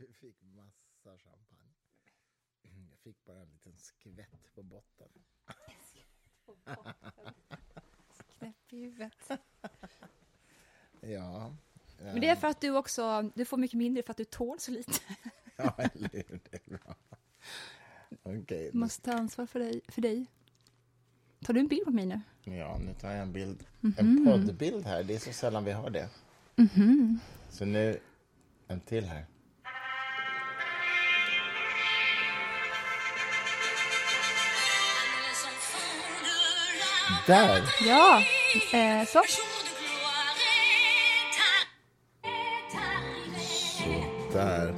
Du fick massa champagne. Jag fick bara en liten skvätt på botten. Knäpp i huvudet. Ja. Men det är för att du också, du får mycket mindre för att du tål så lite. Ja, eller hur? Det är bra. Du måste ta ansvar för dig. För dig. Tar du en bild på mig nu? Ja, nu tar jag en bild. En poddbild här. Det är så sällan vi har det. Så nu, en till här. Där! Ja, eh, så. Där.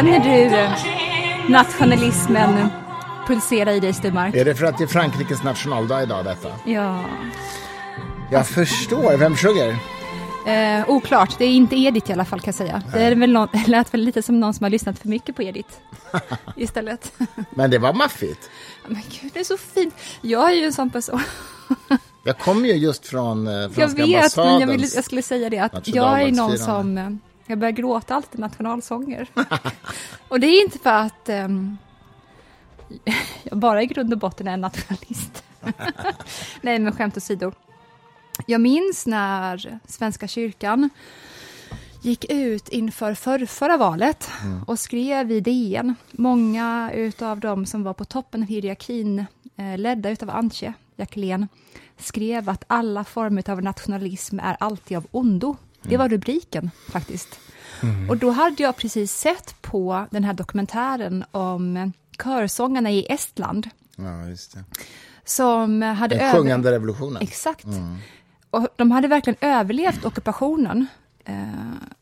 Känner du eh, nationalismen pulsera i dig, Sturmark? Är det för att det är Frankrikes nationaldag idag detta? Ja. Jag förstår. Vem sjunger? Eh, oklart, det är inte Edith i alla fall kan jag säga. Det är väl någon, lät väl lite som någon som har lyssnat för mycket på Edith istället. Men det var maffigt. Men gud, det är så fint. Jag är ju en sån person. Jag kommer ju just från eh, Jag franska vet, men ambassadens... jag, vill, jag skulle säga det att jag är någon som... Jag börjar gråta alltid nationalsånger. och det är inte för att ehm, jag bara i grund och botten är en nationalist. Nej, men skämt åsido. Jag minns när Svenska kyrkan gick ut inför för, förra valet och skrev i DN. Många utav dem som var på toppen av hierarkin, eh, ledda utav Antje Jackelén, skrev att alla former av nationalism är alltid av ondo. Det var rubriken faktiskt. Och då hade jag precis sett på den här dokumentären om körsångarna i Estland Ja, just det. som hade Den över- sjungande revolutionen. Exakt. Och de hade verkligen överlevt ockupationen. Eh,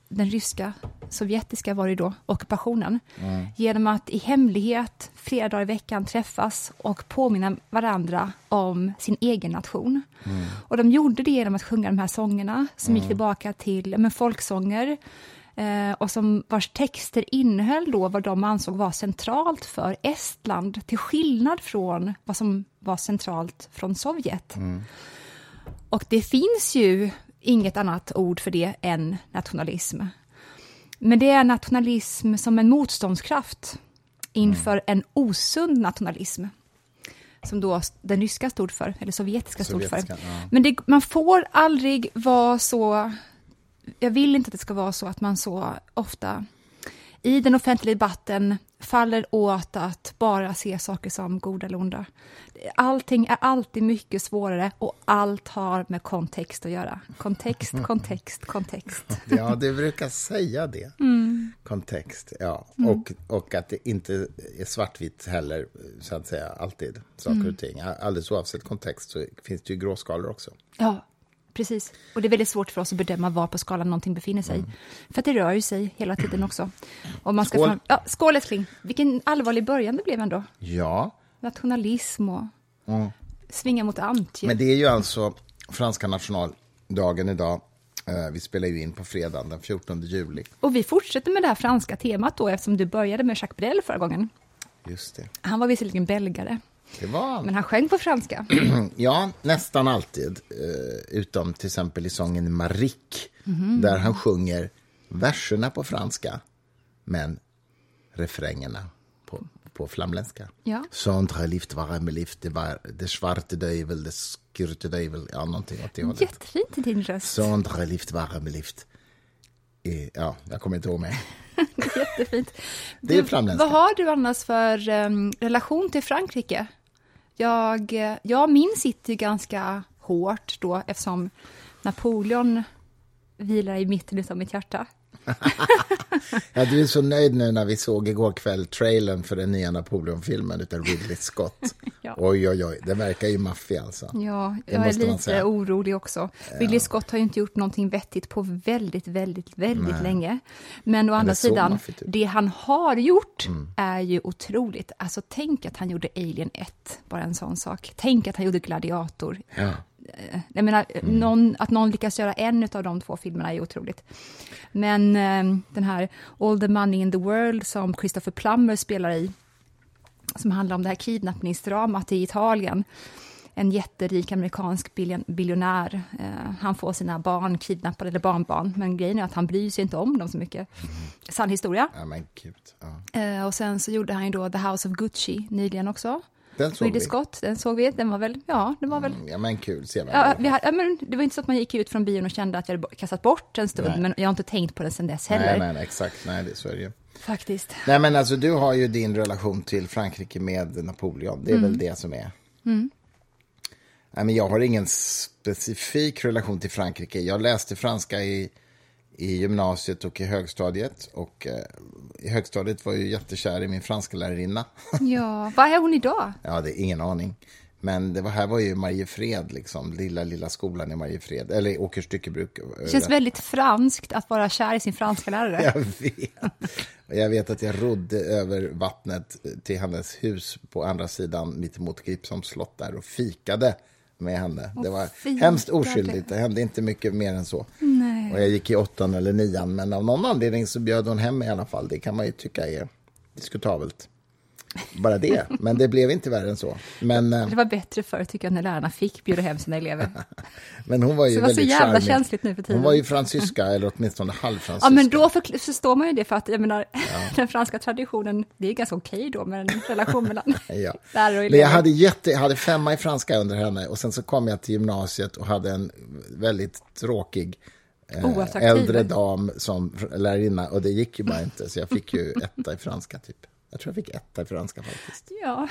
den ryska, sovjetiska var det då, ockupationen. Genom att i hemlighet flera dagar i veckan träffas och påminna varandra om sin egen nation. Och de gjorde det genom att sjunga de här sångerna som gick tillbaka till men, folksånger. Eh, och som vars texter innehöll då vad de ansåg var centralt för Estland, till skillnad från vad som var centralt från Sovjet. Och det finns ju inget annat ord för det än nationalism. Men det är nationalism som en motståndskraft inför en osund nationalism. Som då den ryska stod för, eller sovjetiska stod för. Sovjetiska, ja. Men det, man får aldrig vara så... Jag vill inte att det ska vara så att man så ofta i den offentliga debatten faller åt att bara se saker som goda eller onda. Allting är alltid mycket svårare och allt har med kontext att göra. Kontext, kontext, kontext. Ja, du brukar säga det. Mm. Kontext, ja. Och, och att det inte är svartvitt heller, så att säga, alltid. Saker Mm. och ting. Alldeles oavsett kontext så finns det ju gråskalor också. Ja, precis. Och det är väldigt svårt för oss att bedöma var på skalan någonting befinner sig. För att det rör ju sig hela tiden också. Och man ska Skål. Fram... Ja, skål älskling! Vilken allvarlig början det blev ändå. Ja, Nationalism och svinga mot Antje. men det är ju alltså franska nationaldagen idag. Eh, Vi spelar ju in på fredagen den 14 juli. Och vi fortsätter med det här franska temat då, eftersom du började med Jacques Brel förra gången. Just det. Han var visserligen belgare, han. men han sjöng på franska. Ja, nästan alltid. Eh, utom till exempel i sången Marique, Mhm. där han sjunger verserna på franska, men refrängerna på, på flamländska. Ja. Sondre lift var med lift, det var det svarte dövel, det skurte dövel, ja, någonting åt det hållet. Jättefint i din röst. Sondre lift var med lift. Ja, jag kommer inte ihåg mer. Jättefint. Det är flamländska. Vad har du annars för em, relation till Frankrike? Jag, jag min sitter ju ganska hårt då eftersom Napoleon vilar i mitten av mitt hjärta. Ja, du är så nöjd nu när vi såg igår kväll trailern för den nya Napoleon-filmen utav Ridley Scott. Ja. Oj, oj, oj, det verkar ju maffig alltså. Ja, jag är lite orolig också. Ridley Scott har ju inte gjort någonting vettigt på väldigt, väldigt, väldigt länge. Men å andra sidan, maffigt det han har gjort Mm. är ju otroligt. Alltså tänk att han gjorde Alien 1, bara en sån sak. Tänk att han gjorde Gladiator. Ja. Jag menar, Mm. någon, att någon lyckas göra en av de två filmerna är otroligt. Men eh, den här All the money in the world som Christopher Plummer spelar i, som handlar om det här kidnappningsdramat i Italien. En jätterik amerikansk biljon, biljonär. Eh, han får sina barn kidnappade, eller barnbarn, men grejen är att han bryr sig inte om dem så mycket. Sann historia. ja, men. Ja. Eh, och sen så gjorde han ju då The House of Gucci nyligen också. Den såg Ridley vi. Scott, den såg vi. Den var väl, ja, den var väl Mm, Ja, men kul. Se vad Ja, vi hade, ja, men det var inte så att man gick ut från bion och kände att jag hade kastat bort en stund, Nej. men jag har inte tänkt på den sen dess heller. Nej, nej, nej, exakt. Nej, det, så är det ju. Faktiskt. Nej, men alltså du har ju din relation till Frankrike med Napoleon. Det är Mm. väl det som är. Nej, men jag har ingen specifik relation till Frankrike. Jag läste franska i, i gymnasiet och i högstadiet. Och eh, i högstadiet var jag ju jättekär i min franska lärarinna. Ja, vad är hon idag? ja, det är ingen aning. Men det var, här var ju Mariefred, liksom. Lilla, lilla skolan i Mariefred. Eller Åkers styckebruk. Det känns väldigt franskt att vara kär i sin franska lärare. Jag vet. Och jag vet att jag rodde över vattnet till hennes hus på andra sidan, mitt emot Gripsholms slott där och fikade med henne. det var fikade. hemskt oskyldigt. Det hände inte mycket mer än så. Nej. Och jag gick i åttan eller nian, men av någon anledning så bjöd hon hem i alla fall. Det kan man ju tycka är diskutabelt. Bara det. Men det blev inte värre än så. Men, eh, Det var bättre förr, tycker jag, när lärarna fick bjuda hem sina elever. men hon var ju Så det var så väldigt jävla charmig. känsligt nu för tiden. Hon var ju fransyska, eller åtminstone halvfransyska. Ja, men då förstår man ju det, för att jag menar, den franska traditionen, det är ganska okej då med en relation mellan Ja. lärare och Men elever. jag hade, jätte, jag hade femma i franska under henne och sen så kom jag till gymnasiet och hade en väldigt tråkig eh, äldre dam som lärarinna och det gick ju bara inte så jag fick ju etta i franska typ. Jag tror jag fick etta i franska faktiskt. Ja,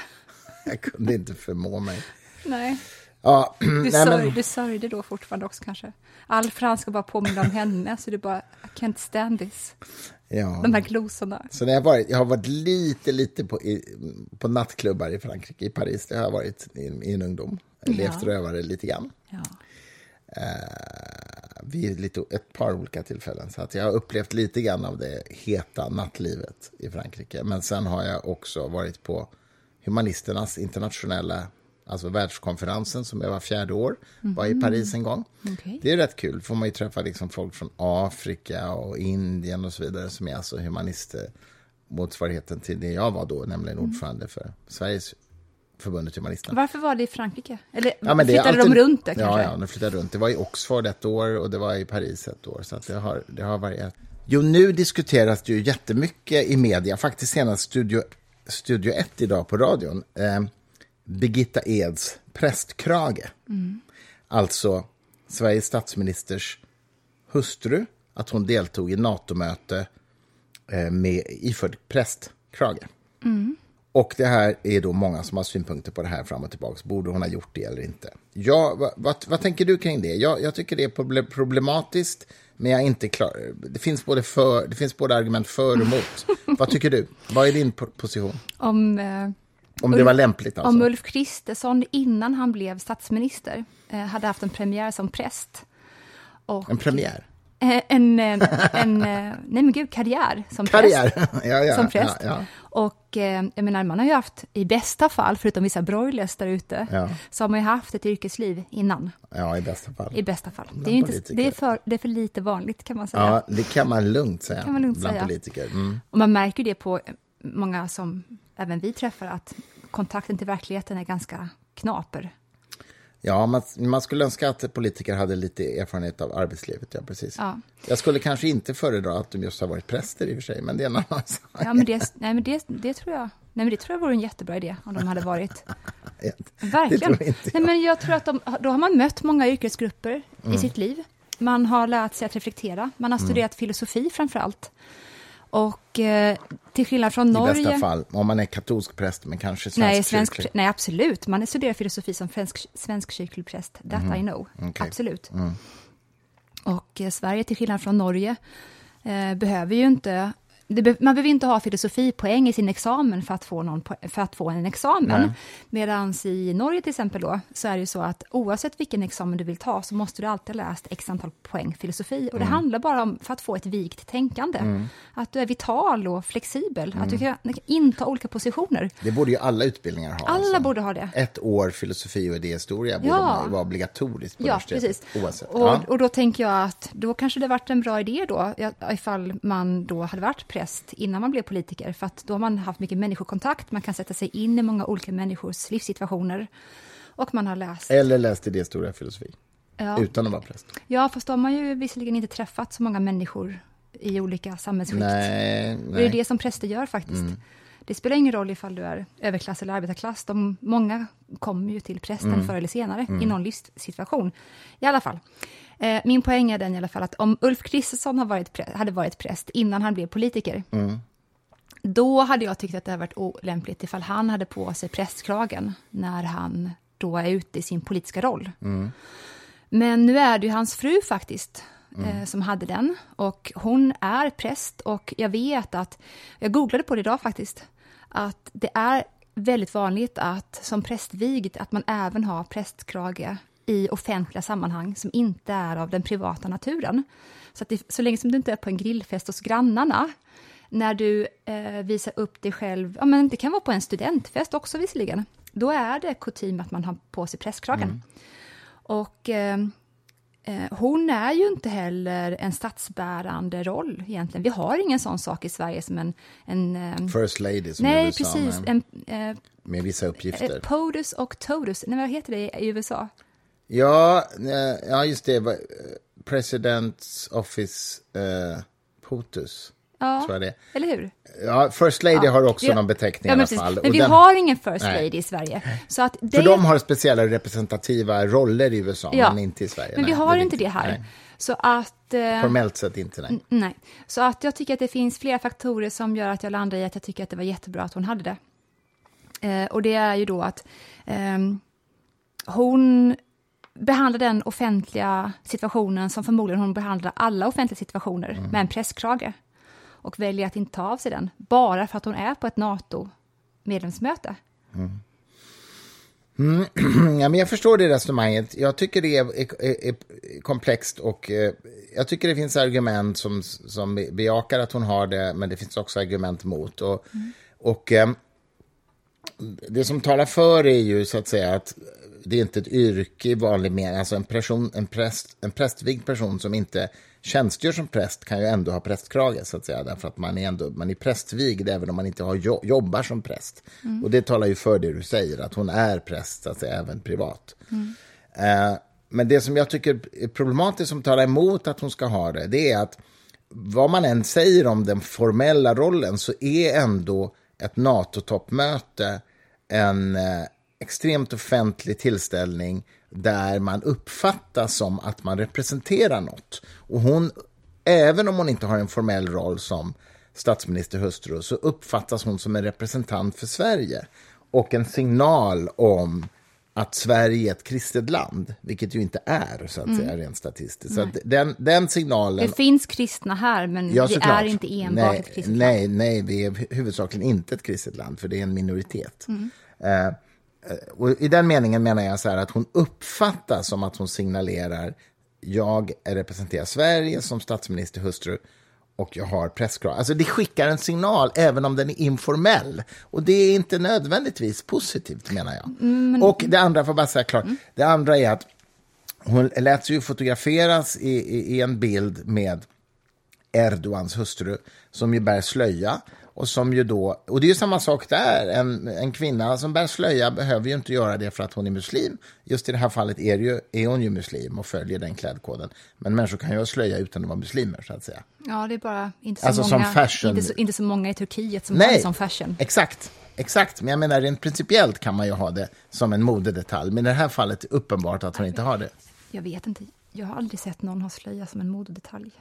Jag kunde inte förmå mig. nej. Ja, Du, nej, sörj, men, du sörjde då fortfarande också kanske? All franska bara påminner om henne, så du bara, I can't stand this. ja. De här glosorna. Så när jag, varit, jag har varit lite, lite på, i, på nattklubbar i Frankrike, i Paris. Det har jag varit i, i en ungdom. Ja. Levt rövare lite grann. Ja. eh, vid lite, ett par olika tillfällen. Så att jag har upplevt lite grann av det heta nattlivet i Frankrike. Men sen har jag också varit på Humanisternas internationella, alltså världskonferensen som är var fjärde år. Var i Paris en gång. Okej. Det är rätt kul, får man ju träffa liksom folk från Afrika och Indien och så vidare som är alltså humanister motsvarigheten till det jag var då, nämligen ordförande för Sveriges förbundet Humanisterna. Varför var det i Frankrike? Eller Ja, men flyttade alltid- de runt det kanske? Ja, ja, de flyttade runt. Det var i Oxford ett år och det var i Paris ett år. Så att det, har, det har varierat. Jo, nu diskuteras det ju jättemycket i media, faktiskt senast Studio, Studio 1 idag på radion. Eh, Birgitta Eds prästkrage. Alltså Sveriges statsministers hustru, att hon deltog i NATO-möte eh, med iförd prästkrage. Och det här är då många som har synpunkter på det här fram och tillbaka. Borde hon ha gjort det eller inte? Ja, vad, vad, vad tänker du kring det? Jag, jag tycker det är proble- problematiskt, men jag är inte klar. Det finns både, för, det finns både argument för och emot. vad tycker du? Vad är din po- position? Om, eh, Om det var lämpligt alltså? om Ulf Kristersson innan han blev statsminister eh, hade haft en premiär som präst. Och, En premiär? Eh, en, eh, en, eh, nej men gud, karriär som präst. Karriär? ja, ja, som präst. Ja, ja. Och eh, jag menar, man har ju haft, i bästa fall, förutom vissa broilers där ute, Ja. så har man ju haft ett yrkesliv innan, ja, i bästa fall. i bästa fall. Bland Det är, inte, det, är för, det är för lite vanligt kan man säga. Ja, det kan man lugnt säga. Kan man lugnt bland säga. politiker. Mm. Och man märker det på eh, många som även vi träffar, att kontakten till verkligheten är ganska knaper. Ja, man, man skulle önska att politiker hade lite erfarenhet av arbetslivet. Ja, precis. Ja. Jag skulle kanske inte föredra att de just har varit präster i och för sig, men det är en annan sak. Ja, men det, nej, men det, det tror jag. Nej, men det tror jag vore en jättebra idé om de hade varit. Verkligen. Det tror inte jag. Nej, men jag tror att de, då har man mött många yrkesgrupper Mm. i sitt liv. Man har lärt sig att reflektera. Man har studerat filosofi framför allt. Och eh, till skillnad från I Norge... bästa fall, om man är katolsk präst, men kanske svensk Nej, svensk, kyrklig. nej, absolut. Man studerar filosofi som svensk, svensk kyrklig präst. That I know. Mhm. Okej. Mm. Absolut. Och eh, Sverige, till skillnad från Norge, eh, behöver ju inte det man behöver inte ha filosofipoäng i sin examen för att få, någon, för att få en examen. Medan i Norge till exempel då, så är det ju så att oavsett vilken examen du vill ta så måste du alltid ha läst x antal poäng filosofi. Och det handlar bara om för att få ett vikt tänkande. Att du är vital och flexibel, att du kan inta olika positioner. Det borde ju alla utbildningar ha. Alla alltså. borde ha det. Ett år filosofi och idéhistoria borde Ja. vara obligatoriskt på Ja, universitetet. precis. Oavsett. Och, ja. och då tänker jag att då kanske det varit en bra idé då, ifall man då hade varit präst innan man blev politiker, för att då har man haft mycket människokontakt, man kan sätta sig in i många olika människors livssituationer och man har läst. Eller läst idéhistoria och filosofi. Ja, Utan att vara präst. ja fast då har man ju visserligen inte träffat så många människor i olika samhällsskikt. Nej, Och det är nej. det som präster gör faktiskt. Det spelar ingen roll ifall du är överklass eller arbetarklass. De, många kommer ju till prästen förr eller senare i någon livssituation. I alla fall. Eh, min poäng är den i alla fall att om Ulf Kristersson varit hade varit präst innan han blev politiker, då hade jag tyckt att det hade varit olämpligt ifall han hade på sig prästkragen när han då är ute i sin politiska roll. Men nu är det ju hans fru faktiskt eh, som hade den och hon är präst och jag vet att, jag googlade på det idag faktiskt, att det är väldigt vanligt att som prästvigd att man även har prästkrage i offentliga sammanhang som inte är av den privata naturen. Så, att det, så länge som du inte är på en grillfest hos grannarna, när du eh, visar upp dig själv, ja men det kan vara på en studentfest också visserligen, då är det kutym att man har på sig prästkragen. Och eh, eh, hon är ju inte heller en statsbärande roll egentligen. Vi har ingen sån sak i Sverige som en... en eh, First lady som i nej, USA precis. En, eh, med vissa uppgifter. eh, POTUS och TOTUS, nej, vad heter det i USA? Ja, eh, ja, just det. eh, President's Office eh, POTUS. Ja, Tror jag det. eller hur? Ja, First Lady Ja, har också det- någon beteckning ja, i men alla precis. fall. Men Och vi den- har ingen First Nej. Lady i Sverige. Så att det, För de har speciella representativa roller i USA, Ja. men inte i Sverige. men vi Nej, har är inte riktigt. det här. Nej. Så att... eh, Formellt sett inte, nej. Nej. Så att jag tycker att det finns flera faktorer som gör att jag landar i att jag tycker att det var jättebra att hon hade det. Eh, och det är ju då att ehm, hon behandlar den offentliga situationen som förmodligen hon behandlar alla offentliga situationer med en presskrage. Och väljer att inte ta av sig den, bara för att hon är på ett NATO-medlemsmöte. Ja, men jag förstår det resonemanget. Jag tycker det är, är, är komplext och eh, jag tycker det finns argument som, som bejakar att hon har det, men det finns också argument mot. Och, och eh, det som talar för är ju så att säga att det är inte ett yrke i vanlig mening. Alltså en, person, en, präst, en prästvigd person som inte tjänstgör som präst kan ju ändå ha prästkrage, så att säga. Därför att man är, ändå, man är prästvigd även om man inte har jo, jobbar som präst. Och det talar ju för det du säger, att hon är präst, så att säga, även privat. Eh, men det som jag tycker är problematiskt som talar emot att hon ska ha det, det är att vad man än säger om den formella rollen så är ändå ett NATO-toppmöte en eh, extremt offentlig tillställning där man uppfattas som att man representerar något. Och hon, även om hon inte har en formell roll som statsministerhustru så uppfattas hon som en representant för Sverige och en signal om att Sverige är ett kristet land, vilket ju inte är, så att säga, rent statistiskt. Så att den, den signalen... Det finns kristna här, men Ja, vi såklart. är inte enbart nej, ett kristet land. nej, nej, vi är huvudsakligen inte ett kristet land, för det är en minoritet. Mm. Eh, och I den meningen menar jag så här att hon uppfattas som att hon signalerar jag representerar Sverige som statsminister, hustru och jag har presskrav. Alltså det skickar en signal, även om den är informell. Och det är inte nödvändigtvis positivt, menar jag. Mm, Och det andra, får bara säga klart, det andra är att hon lät sig ju fotograferas i, i, i en bild med Erdogans hustru som ju bär slöja. Och, som ju då, och det är ju samma sak där. En, en kvinna som bär slöja behöver ju inte göra det för att hon är muslim. Just i det här fallet är, ju, är hon ju muslim och följer den klädkoden. Men människor kan ju ha slöja utan att vara muslimer, så att säga. Ja, det är bara inte så, Alltså som många. Inte, så, inte så många i Turkiet som har det Nej, som fashion. exakt. Exakt, men jag menar rent principiellt kan man ju ha det som en modedetalj. Men i det här fallet är det uppenbart att hon inte har det. Jag vet inte. Jag har aldrig sett någon ha slöja som en modedetalj.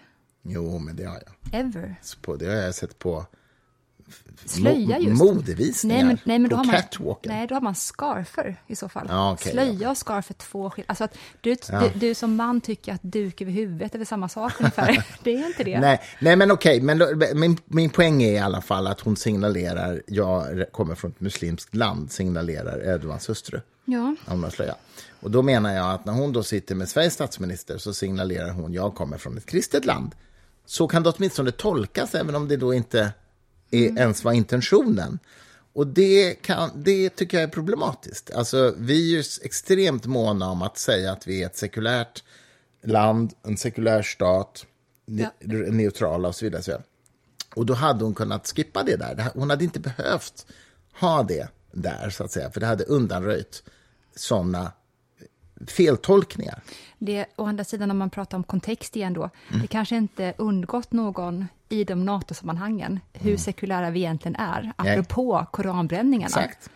Jo, men det har jag. Ever. På, det har jag sett på Slöja just. modevisningar Nej, men, nej, men på då har man, catwalken. nej, då har man scarfer i så fall. Ja, okej, Slöja och scarf är två skilda. Alltså att du, Ja. du, du som man tycker att duk över huvudet är väl samma sak ungefär. det är inte det. Nej, nej, men okej, men då, min, min poäng är i alla fall att hon signalerar, jag kommer från ett muslimskt land, signalerar Erdogans hustru. Ja. Om slöja. Och då menar jag att när hon då sitter med Sveriges statsminister så signalerar hon, jag kommer från ett kristet land. Så kan det åtminstone tolkas, även om det då inte är, ens var intentionen. Och det, kan, det tycker jag är problematiskt. Alltså, vi är ju extremt måna om att säga att vi är ett sekulärt land, en sekulär stat, ne- neutrala och så vidare. Så. Och då hade hon kunnat skippa det där. Hon hade inte behövt ha det där, så att säga. För det hade undanröjt sådana feltolkningar. Det, å andra sidan, om man pratar om kontext igen då, det kanske inte undgått någon i de NATO-sammanhangen hur sekulära vi egentligen är, Nej. apropå koranbränningarna. Exakt.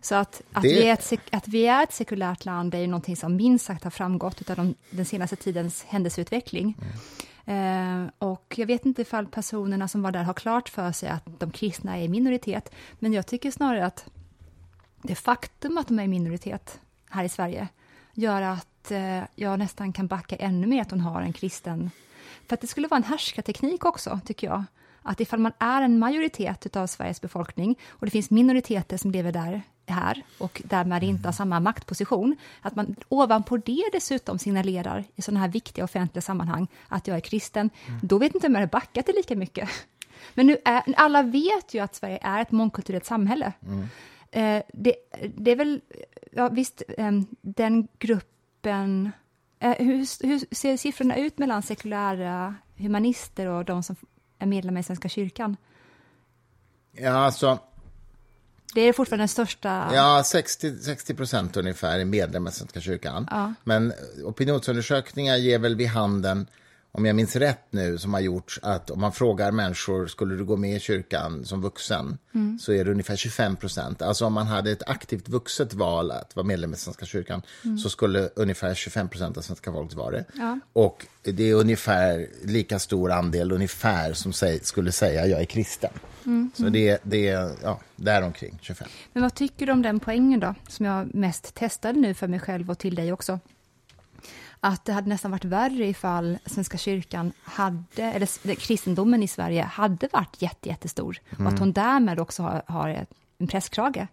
Så att, att, Det- vi är ett, att vi är ett sekulärt land är ju någonting som minst sagt har framgått av de, den senaste tidens händelseutveckling. Eh, och jag vet inte ifall personerna som var där har klart för sig att de kristna är i minoritet, men jag tycker snarare att det faktum att de är i minoritet här i Sverige gör att eh, jag nästan kan backa ännu mer att hon har en kristen... För att det skulle vara en härskarteknik också, tycker jag. Att ifall man är en majoritet av Sveriges befolkning och det finns minoriteter som lever där här och därmed inte har samma maktposition, att man ovanpå det dessutom signalerar i sådana här viktiga offentliga sammanhang att jag är kristen, då vet inte om jag hade backat det lika mycket. Men nu är, alla vet ju att Sverige är ett mångkulturellt samhälle. Eh, det, det är väl, ja visst, eh, den gruppen... Eh, hur, hur ser siffrorna ut mellan sekulära humanister och de som är medlemmar i Svenska kyrkan? Ja, alltså, Det är fortfarande den största... ja 60, 60 procent ungefär är medlemmar i Svenska kyrkan. Ja. Men opinionsundersökningar ger väl vid handen, om jag minns rätt nu, som har gjorts att om man frågar människor, skulle du gå med i kyrkan som vuxen? Mm. Så är det ungefär 25 procent. Alltså om man hade ett aktivt vuxet val att vara medlem i Svenska kyrkan så skulle ungefär 25 procent av svenska folket vara det. Mm. Ja. Och det är ungefär lika stor andel ungefär som säg, skulle säga jag är kristen. Mm. Så det, det är ja, däromkring 25. Men vad tycker du om den poängen då, som jag mest testade nu för mig själv och till dig också? Att det hade nästan varit värre ifall Svenska kyrkan hade, eller kristendomen i Sverige hade varit jätte, jättestor och att hon därmed också har, har en presskrage.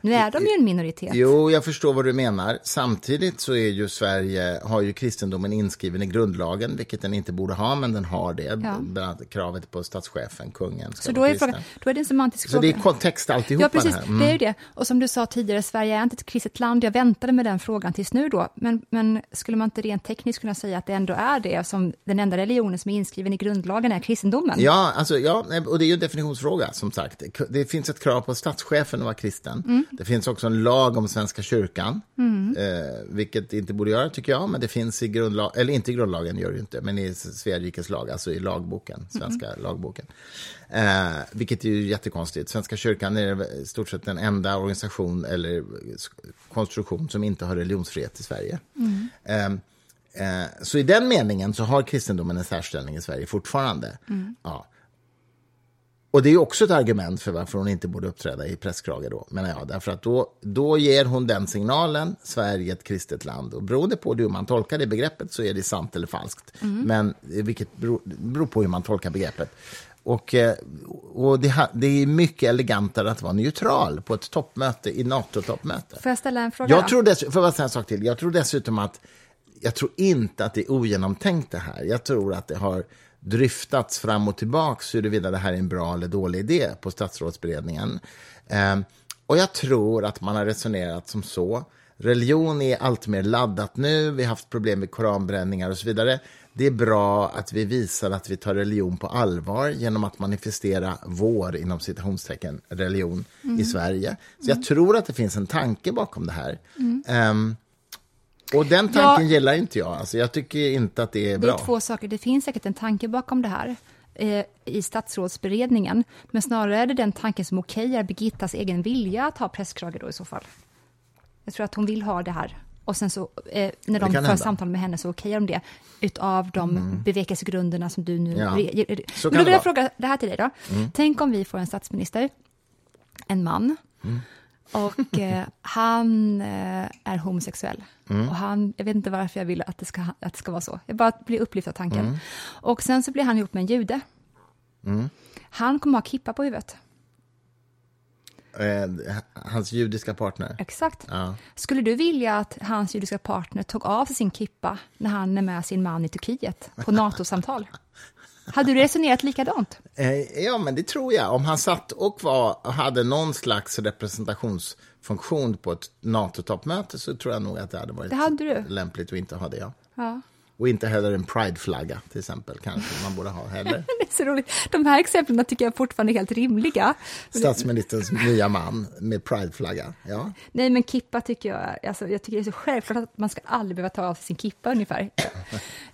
Nu är de ju en minoritet. Jo, jag förstår vad du menar. Samtidigt så är ju Sverige, har ju kristendomen inskriven i grundlagen, vilket den inte borde ha, men den har det. Ja. Bland annat kravet på statschefen, kungen, ska Så då är, frågan, då är det en semantisk Så fråga. det är kontext alltihopa Ja, precis. det här. Mm. Det är ju det. Och som du sa tidigare, Sverige är inte ett kristet land. Jag väntade med den frågan tills nu då. Men, men skulle man inte rent tekniskt kunna säga att det ändå är det, som den enda religionen som är inskriven i grundlagen är kristendomen? Ja, alltså, ja, och det är ju en definitionsfråga, som sagt. Det finns ett krav på statschefen att vara kristen. Mm. Det finns också en lag om Svenska kyrkan, eh, vilket det inte borde göra, tycker jag. Men det finns i grundlagen, eller inte i grundlagen, gör det inte, men i Svea rikes lag, alltså i lagboken, svenska Mm. lagboken. Eh, vilket är ju jättekonstigt. Svenska kyrkan är i stort sett den enda organisation eller konstruktion som inte har religionsfrihet i Sverige. Eh, Eh, Så i den meningen så har kristendomen en särställning i Sverige fortfarande. Ja. Och det är också ett argument för varför hon inte borde uppträda i presskrage då, menar jag. Därför att då, då ger hon den signalen, Sverige är ett kristet land. Och beroende på hur man tolkar det begreppet så är det sant eller falskt. Men eh, vilket beror, beror på hur man tolkar begreppet. Och, eh, och det, det är mycket elegantare att vara neutral på ett toppmöte, i NATO-toppmöte. Får jag ställa en fråga? Jag tror, dess, bara säga en sak till? jag tror dessutom att jag tror inte att det är ogenomtänkt det här. Jag tror att det har dryftats fram och tillbaks huruvida det här är en bra eller dålig idé på statsrådsberedningen. Ehm, och jag tror att man har resonerat som så. Religion är allt mer laddat nu, vi har haft problem med koranbränningar och så vidare. Det är bra att vi visar att vi tar religion på allvar genom att manifestera vår, inom citationstecken, religion i Sverige. Så jag tror att det finns en tanke bakom det här. Ehm, och den tanken Ja. gillar inte jag. Alltså, jag tycker inte att det är Det bra. är två saker. Det finns säkert en tanke bakom det här eh, i statsrådsberedningen, men snarare är det den tanken som okejar Birgittas egen vilja att ha presskrage då i så fall. Jag tror att hon vill ha det här. Och sen så, eh, när de för hända. samtal med henne så okejar de det utav de bevekelsegrunderna som du nu... Ja, Men då det vill jag fråga det här till dig då. Tänk om vi får en statsminister, en man, och eh, han eh, är homosexuell. Och han, jag vet inte varför jag vill att det, ska, att det ska vara så. Jag bara blir upplyft av tanken. Och sen så blir han ihop med en jude. Han kommer ha kippa på huvudet. Eh, hans judiska partner. Exakt. Ja. Skulle du vilja att hans judiska partner tog av sig sin kippa när han är med sin man i Turkiet på NATO-samtal? Hade du resonerat likadant? Eh, ja, men det tror jag. Om han satt och var, hade någon slags representationsfunktion på ett NATO-toppmöte så tror jag nog att det hade varit Det hade lämpligt att inte ha det. Ja. Ja. Och inte heller en prideflagga, till exempel, kanske man borde ha heller. Är så roligt. De här exemplen tycker jag fortfarande är helt rimliga. Statsministerns nya man med prideflagga. Ja. Nej, men kippa tycker jag, alltså, jag tycker det är så självklart att man ska aldrig behöva ta av sig sin kippa ungefär.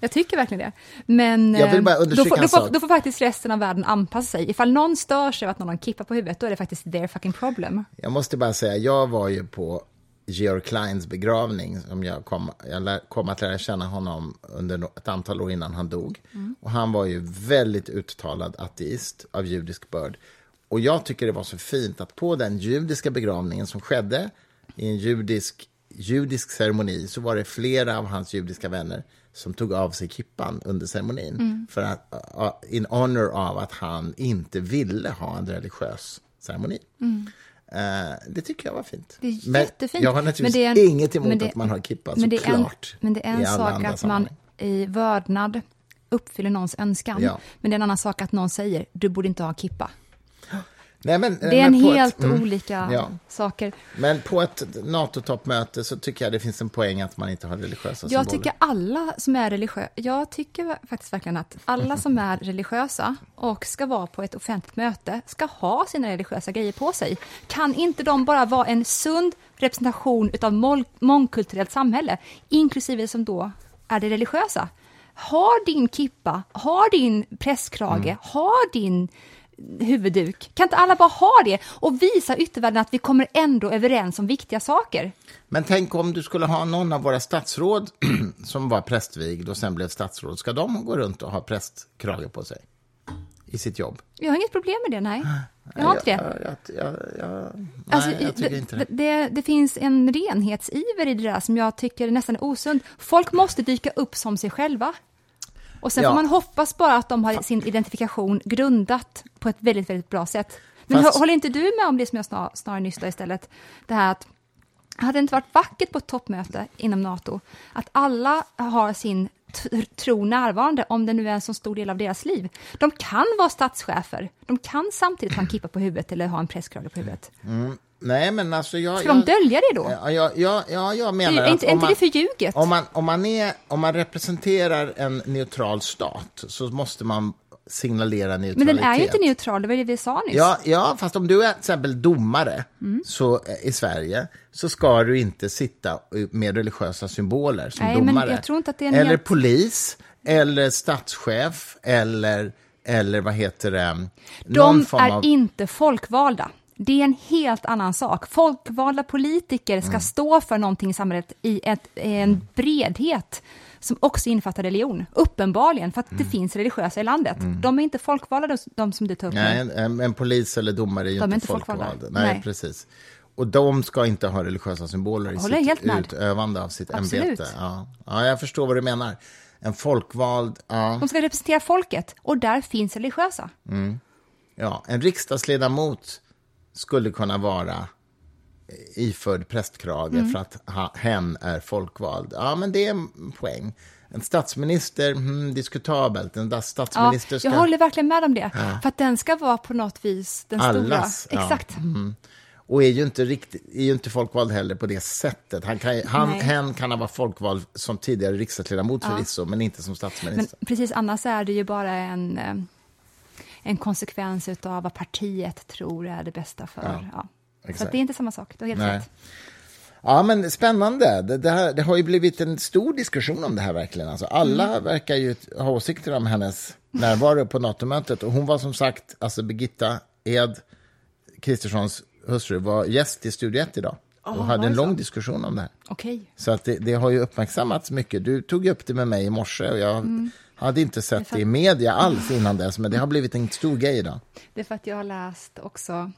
Jag tycker verkligen det. Men Jag vill bara eh, understryka då, får, då, får, då får faktiskt resten av världen anpassa sig. Ifall någon stör sig av att någon har en kippa på huvudet, då är det faktiskt their fucking problem. Jag måste bara säga, jag var ju på Georg Kleins begravning. Som jag, kom, jag lär, kom att lära känna honom under ett antal år innan han dog. Och han var ju väldigt uttalad ateist av judisk börd. Och jag tycker det var så fint att på den judiska begravningen som skedde i en judisk, judisk ceremoni så var det flera av hans judiska vänner som tog av sig kippan under ceremonin. För att, uh, in honor av att han inte ville ha en religiös ceremoni. Eh, det tycker jag var fint. Det är men jättefint. jag har Men naturligtvis det är en- inget emot men det- att man har kippa, men det är en, men det är en sak att man i vördnad uppfyller någons önskan, Ja. men det är en annan sak att någon säger du borde inte ha kippa. Nej, men, Det är en men på helt ett, mm, olika ja. saker. Men på ett NATO-toppmöte så tycker jag det finns en poäng att man inte har religiösa Jag symboler. tycker alla som är religiösa, jag tycker faktiskt verkligen att alla som är religiösa och ska vara på ett offentligt möte ska ha sina religiösa grejer på sig. Kan inte de bara vara en sund representation mål- mångkulturellt samhälle, inklusive som då är det religiösa? Har din kippa, har din presskrage, Mm. har din huvudduk. Kan inte alla bara ha det och visa yttervärlden att vi kommer ändå överens om viktiga saker? Men tänk om du skulle ha någon av våra statsråd som var prästvigd och sen blev statsråd. Ska de gå runt och ha prästkrage på sig i sitt jobb? Jag har inget problem med det, nej. Jag har inte det. Jag, jag, jag, jag, nej, Alltså, jag tycker det, inte det. det, det finns en renhetsiver i det där som jag tycker nästan är osund. Folk måste dyka upp som sig själva. Och sen Ja. får man hoppas bara att de har sin identifikation grundat på ett väldigt, väldigt bra sätt. Men Fast- hå- håller inte du med om det som jag snar, snarare nyss då istället? Det här att hade det inte varit vackert på ett toppmöte inom NATO att alla har sin tro närvarande, om det nu är en så stor del av deras liv. De kan vara statschefer, de kan samtidigt ha en kippa på huvudet eller ha en presskrage på huvudet. Nej, men alltså jag... Ska jag, de dölja det då? Ja, ja, ja, ja, jag Det menar är att inte, om man, det förljuget? om, man, om, man är, om man representerar en neutral stat så måste man signalera Men neutralitet. den är ju inte neutral, det var det vi sa nyss. Ja, ja, fast om du är till exempel domare Mm. så, eh, i Sverige så ska du inte sitta med religiösa symboler som Nej, men domare. jag tror inte att det är en eller polis, eller statschef, eller, eller vad heter det? De är av... inte folkvalda. Det är en helt annan sak. Folkvalda politiker ska Mm. stå för någonting i samhället i ett, en bredhet som också innefattar religion. Uppenbarligen, för att Mm. det finns religiösa i landet. De är inte folkvalda, de, de som du tar upp Nej, en, en, en polis eller domare är ju inte inte folkvalda. folkvalda. Nej, Nej. precis. Och de ska inte ha religiösa symboler i sitt utövande av sitt Absolut. ämbete. Ja. ja, jag förstår vad du menar. En folkvald, ja, De ska representera folket, och där finns religiösa. ja, en riksdagsledamot skulle kunna vara iförd prästkrage Mm. för att ha, hen är folkvald. Ja, men det är en poäng. En statsminister, hmm, diskutabelt. En Ja, statsminister ska... jag håller verkligen med om det. För att den ska vara på något vis den Allas, stora. ja. Exakt. Och är ju inte, riktigt, är ju inte folkvald heller på det sättet. Han kan, han, Nej. hen kan ha varit folkvald som tidigare riksdagsledamot förvisso, men inte som Men statsminister. precis, annars är det ju bara en, eh, en konsekvens av vad partiet tror är det bästa för. Ja, Ja, Så exakt. det är inte samma sak, du har helt Nej. rätt. Ja, men spännande. Det, det, här, det har ju blivit en stor diskussion om det här verkligen. Alltså, alla Mm. verkar ju ha åsikter om hennes närvaro på NATO-mötet. Och hon var som sagt, alltså Birgitta Ed, Kristerssons hustru, var gäst i Studio 1 idag. och hade en det så? lång diskussion om det här. Okej. Så att det, det har ju uppmärksammats mycket. Du tog upp det med mig i morse och jag hade inte sett det, för- i media alls innan dess, men det har blivit en stor grej idag. Det är för att jag har läst också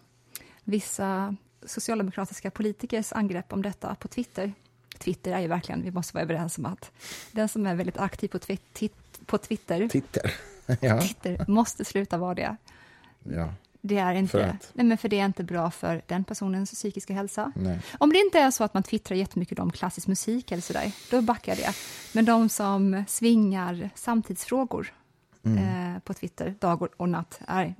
vissa socialdemokratiska politikers angrepp om detta på Twitter. Twitter är ju verkligen, vi måste vara överens om att den som är väldigt aktiv på, twi- på Twitter, Twitter. ja, Twitter måste sluta vara det. ja, Det är inte, nej men för det är inte bra för den personens psykiska hälsa. nej. Om det inte är så att man twittrar jättemycket om klassisk musik eller sådär, då backar jag det. Men de som svingar samtidsfrågor Mm. eh, på Twitter dag och- natt är,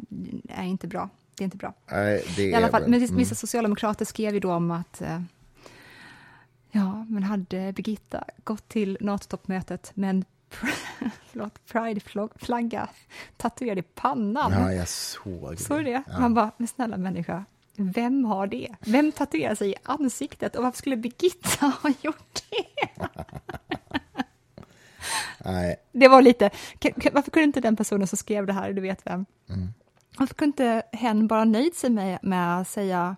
är inte bra. Det är inte bra. Nej, det I alla fall, men mm. vissa socialdemokrater skrev ju då om att eh, ja, men hade Birgitta gått till NATO-toppmötet med en förlåt, Pride-flagga tatuerad i pannan, Ja, jag såg så är det. Man bara, men snälla människa, vem har det? Vem tatuerar sig i ansiktet och varför skulle Birgitta ha gjort det? Nej, Det var lite, varför kunde inte den personen som skrev det här, du vet vem, Mm. varför kunde inte hen bara nöjt sig med, med att säga,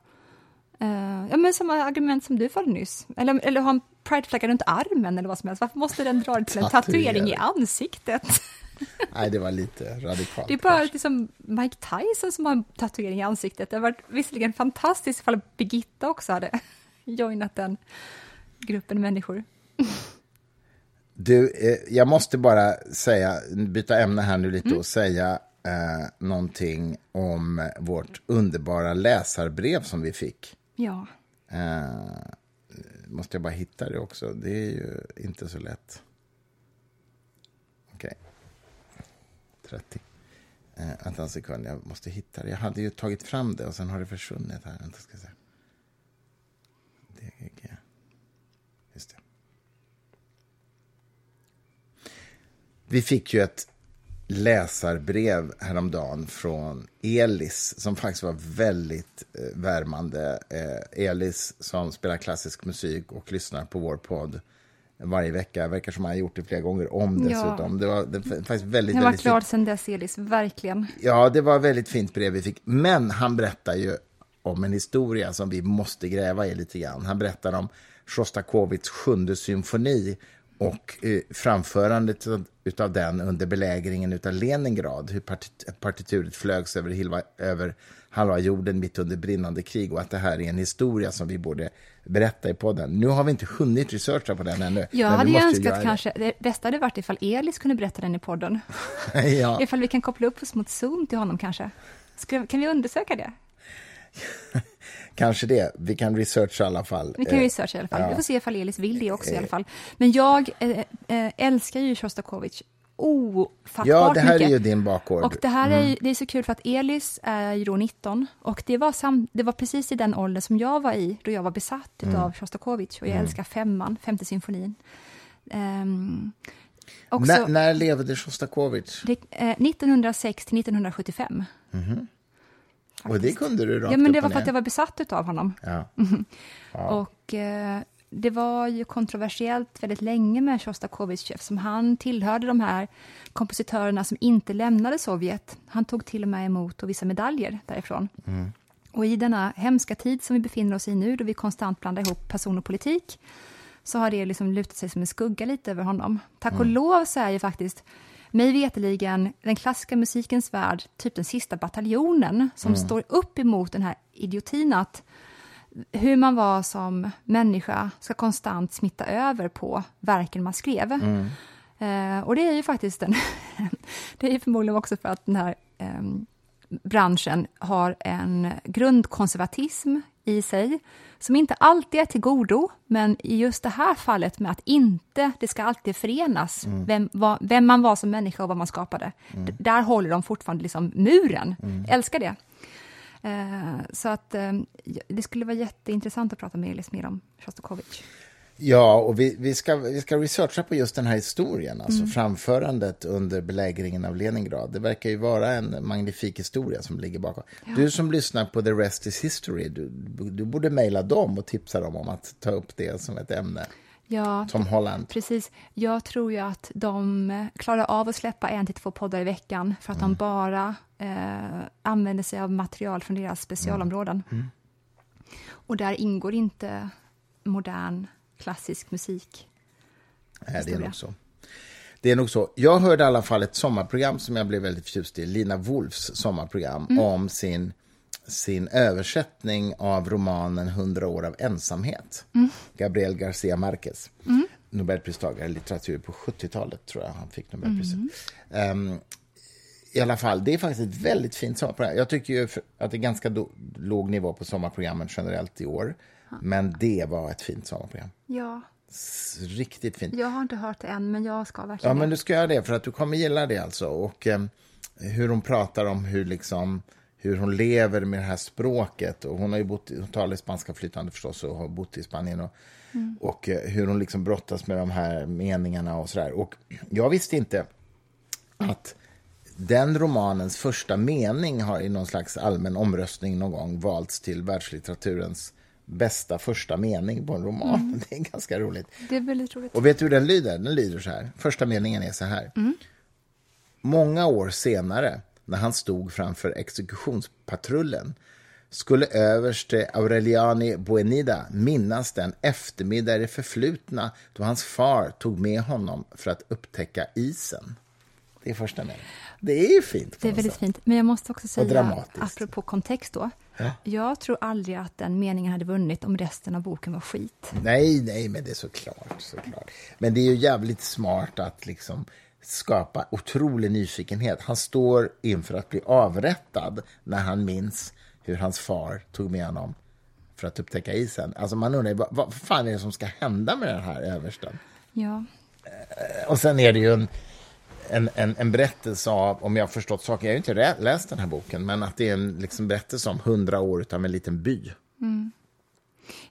eh, ja men samma argument som du förde nyss, eller, eller ha en prideflagga runt armen eller vad som helst, varför måste den dra till en tatuering i ansiktet? nej, det var lite radikalt. Det är bara liksom Mike Tyson som har en tatuering i ansiktet. Det har varit visserligen fantastiskt ifall Birgitta också hade joinat den gruppen människor. Du, eh, jag måste bara säga, byta ämne här nu Mm. lite och säga eh, någonting om vårt underbara läsarbrev som vi fick. Ja, Eh, måste jag bara hitta det också. Det är ju inte så lätt. Okej. 30. Eh, vänta en sekund, jag måste hitta det. Jag hade ju tagit fram det och sen har det försvunnit här. Vänta, ska jag se. DGG. Just det. Vi fick ju ett läsarbrev häromdagen från Elis som faktiskt var väldigt eh, värmande. Eh, Elis som spelar klassisk musik och lyssnar på vår podd varje vecka. Verkar som han har gjort det flera gånger om Ja. dessutom. Det var det, faktiskt väldigt, jag var väldigt glad fint. sen dess, Elis, verkligen. Ja, det var ett väldigt fint brev vi fick. Men han berättar ju om en historia som vi måste gräva i lite grann. Han berättar om Sjostakovitjs sjunde symfoni och eh, framförandet av- utav den under belägringen utav Leningrad. Hur partit- partituret flögs över, hilva, över halva jorden mitt under brinnande krig och att det här är en historia som vi borde berätta i podden. Nu har vi inte hunnit researcha på den ännu. Jag hade ju önskat göra det. kanske, det bästa hade varit ifall Elis kunde berätta den i podden. ja. Ifall vi kan koppla upp oss mot Zoom till honom kanske. Ska, kan vi undersöka det? Kanske det. Vi kan researcha i alla fall. Vi kan Eh, researcha i alla fall. ja. Vi får se ifall Elis vill det också i alla fall. Men jag eh, eh, älskar ju Sjostakovitj ofattbart Ja, det här mycket. är ju din bakgård. Och det här är, ju- det är så kul för att Elis är ju då 19 och det var, sam, det var precis i den åldern som jag var i då jag var besatt av Sjostakovitj och jag älskar femman, femte symfonin. Um, också, när, när levde Sjostakovitj? eh, 1906 till 1975. Och det kunde du rakt Ja, men det var för att jag var besatt av honom. Ja. Och eh, det var ju kontroversiellt väldigt länge med Sjostakovitj eftersom han tillhörde de här kompositörerna som inte lämnade Sovjet. Han tog till och med emot och vissa medaljer därifrån. Och i denna hemska tid som vi befinner oss i nu, då vi konstant blandar ihop person och politik, så har det liksom lutat sig som en skugga lite över honom. Tack och lov så är ju faktiskt, mig veteligen den klassiska musikens värld, typ den sista bataljonen, som står upp emot den här idiotin att hur man var som människa ska konstant smitta över på verken man skrev. Eh, och det är ju faktiskt en, det är ju förmodligen också för att den här ehm, branschen har en grundkonservatism i sig som inte alltid är till godo, men i just det här fallet med att inte det ska alltid förenas vem, vad, vem man var som människa och vad man skapade. D- där håller de fortfarande liksom muren. Älskar det. Eh, så att eh, det skulle vara jätteintressant att prata med Elis mer om Sjostakovitj. Ja, och vi, vi, ska, vi ska researcha på just den här historien, alltså Mm. framförandet under belägringen av Leningrad. Det verkar ju vara en magnifik historia som ligger bakom. Du som lyssnar på The Rest is History, du, du borde mejla dem och tipsa dem om att ta upp det som ett ämne. Ja, Tom Holland. precis. Jag tror ju att de klarar av att släppa en till två poddar i veckan för att de bara eh, använder sig av material från deras specialområden. Och där ingår inte modern klassisk musik. Nej, det är nog så. Det är nog så. Jag hörde i alla fall ett sommarprogram som jag blev väldigt förtjust i, Lina Wolfs sommarprogram, Mm. om sin, sin översättning av romanen 100 år av ensamhet. Mm. Gabriel Garcia Marquez, Nobelpristagare i litteratur på 70-talet, tror jag han fick Nobelpriset. Mm. Ehm, I alla fall, det är faktiskt ett väldigt fint sommarprogram. Jag tycker ju att det är ganska låg nivå på sommarprogrammen generellt i år. Men det var ett fint sommarprogram. Ja, Riktigt fint. jag har inte hört det än, men jag ska Ja, verkligen men det. du ska göra det, för att du kommer gilla det alltså. Och eh, hur hon pratar om hur, liksom, hur hon lever med det här språket. Och hon har ju bott, hon talar spanska flytande förstås och har bott i Spanien. Och, och eh, hur hon liksom brottas med de här meningarna och sådär. Och jag visste inte att den romanens första mening har i någon slags allmän omröstning någon gång valts till världslitteraturens bästa första mening på en roman. Det är ganska roligt. Det är väldigt roligt. Och vet du hur den lyder? Den lyder så här. Första meningen är så här. Många år senare, när han stod framför exekutionspatrullen skulle överste Aureliani Buenida minnas den eftermiddag i det förflutna då hans far tog med honom för att upptäcka isen. Det är första meningen. Det är ju fint. Det är väldigt sätt. fint. Men jag måste också säga, apropå kontext då. Ja. Jag tror aldrig att den meningen hade vunnit om resten av boken var skit. Nej, nej, men det är såklart, såklart. Men det är ju jävligt smart att liksom skapa otrolig nyfikenhet. Han står inför att bli avrättad när han minns hur hans far tog med honom för att upptäcka isen. Alltså man undrar vad, vad fan är det som ska hända med den här översten? Ja, Och sen är det ju en, en, en, en berättelse av, om jag har förstått saken, jag har ju inte läst den här boken, men att det är en liksom berättelse om hundra år av en liten by.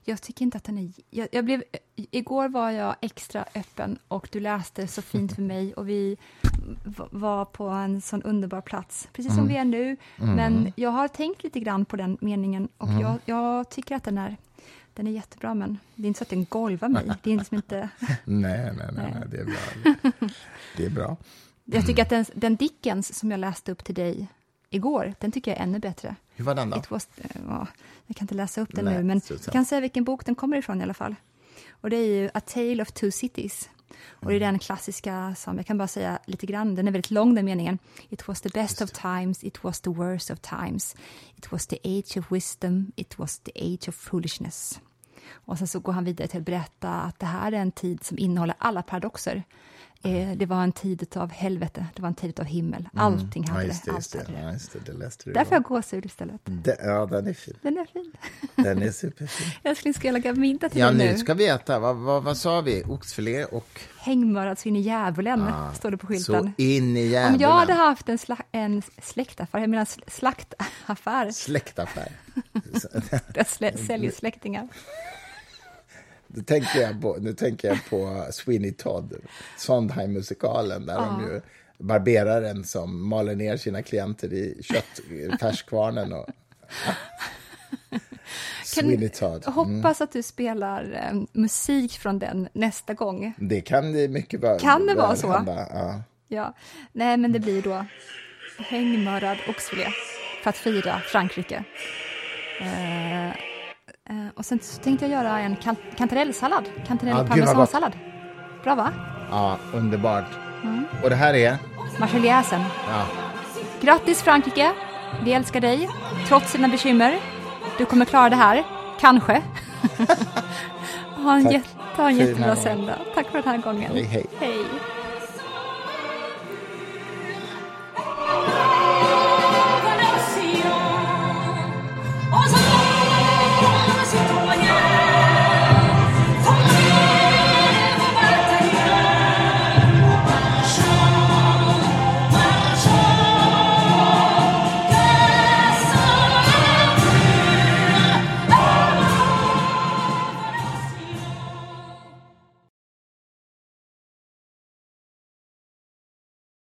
jag tycker inte att den är... Jag, jag blev, igår var jag extra öppen och du läste så fint för mig och vi var på en sån underbar plats, precis som vi är nu. Men jag har tänkt lite grann på den meningen och jag, jag tycker att den är, den är jättebra, men det är inte så att den golvar mig. Det är liksom inte... Nej, nej, nej, nej det är bra. Det är bra. Jag tycker att den, den Dickens som jag läste upp till dig igår, den tycker jag är ännu bättre. Hur var den då? Was, eh, ja, jag kan inte läsa upp den Nej, nu, men jag kan säga vilken bok den kommer ifrån i alla fall. Och det är ju A Tale of Two Cities. Och det är den klassiska som, jag kan bara säga lite grann, den är väldigt lång den meningen. It was the best of times, it was the worst of times. It was the age of wisdom, it was the age of foolishness. Och sen så går han vidare till att berätta att det här är en tid som innehåller alla paradoxer. Eh, det var en tid av helvete, det var en tid av himmel. Allting Ja, hade just det. Allt det. hade det. Ja, det, läste du. Har om. jag gåshud istället. Det, ja, den är fin. Den är fin. Den är superfin. Älskling, ska jag laga middag till Ja, dig nu nu? ska vi äta. Vad, vad, vad sa vi? Oxfilé och... Hängmörad så in i djävulen, står det på Så skylten. in i djävulen. Om jag hade haft en, sla- en släktaffär, jag menar sl- slaktaffär, Släktaffär. där jag säljer släktingar. Nu tänker jag på, nu tänker jag på Sweeney Todd, Sondheim-musikalen, där de ju barberaren som maler ner sina klienter i köttfärskvarnen. Och, Sweeney Todd. Jag hoppas att du spelar eh, musik från den nästa gång. Det kan det mycket väl Kan det vara så? Ja. Ja. Nej, men det blir då hängmörad oxfilé för att fira Frankrike. Eh, och sen så tänkte jag göra en kan- kantarellsallad, kantarell Ja, och gott. parmesansallad. Bra va? ja, underbart. Mm. Och det här är? Marseljäsen. Ja, Grattis Frankrike! Vi älskar dig, trots dina bekymmer. Du kommer klara det här, kanske. ha en, Tack jätte, ha en jättebra söndag. Tack för den här gången. Hej, hej. hej.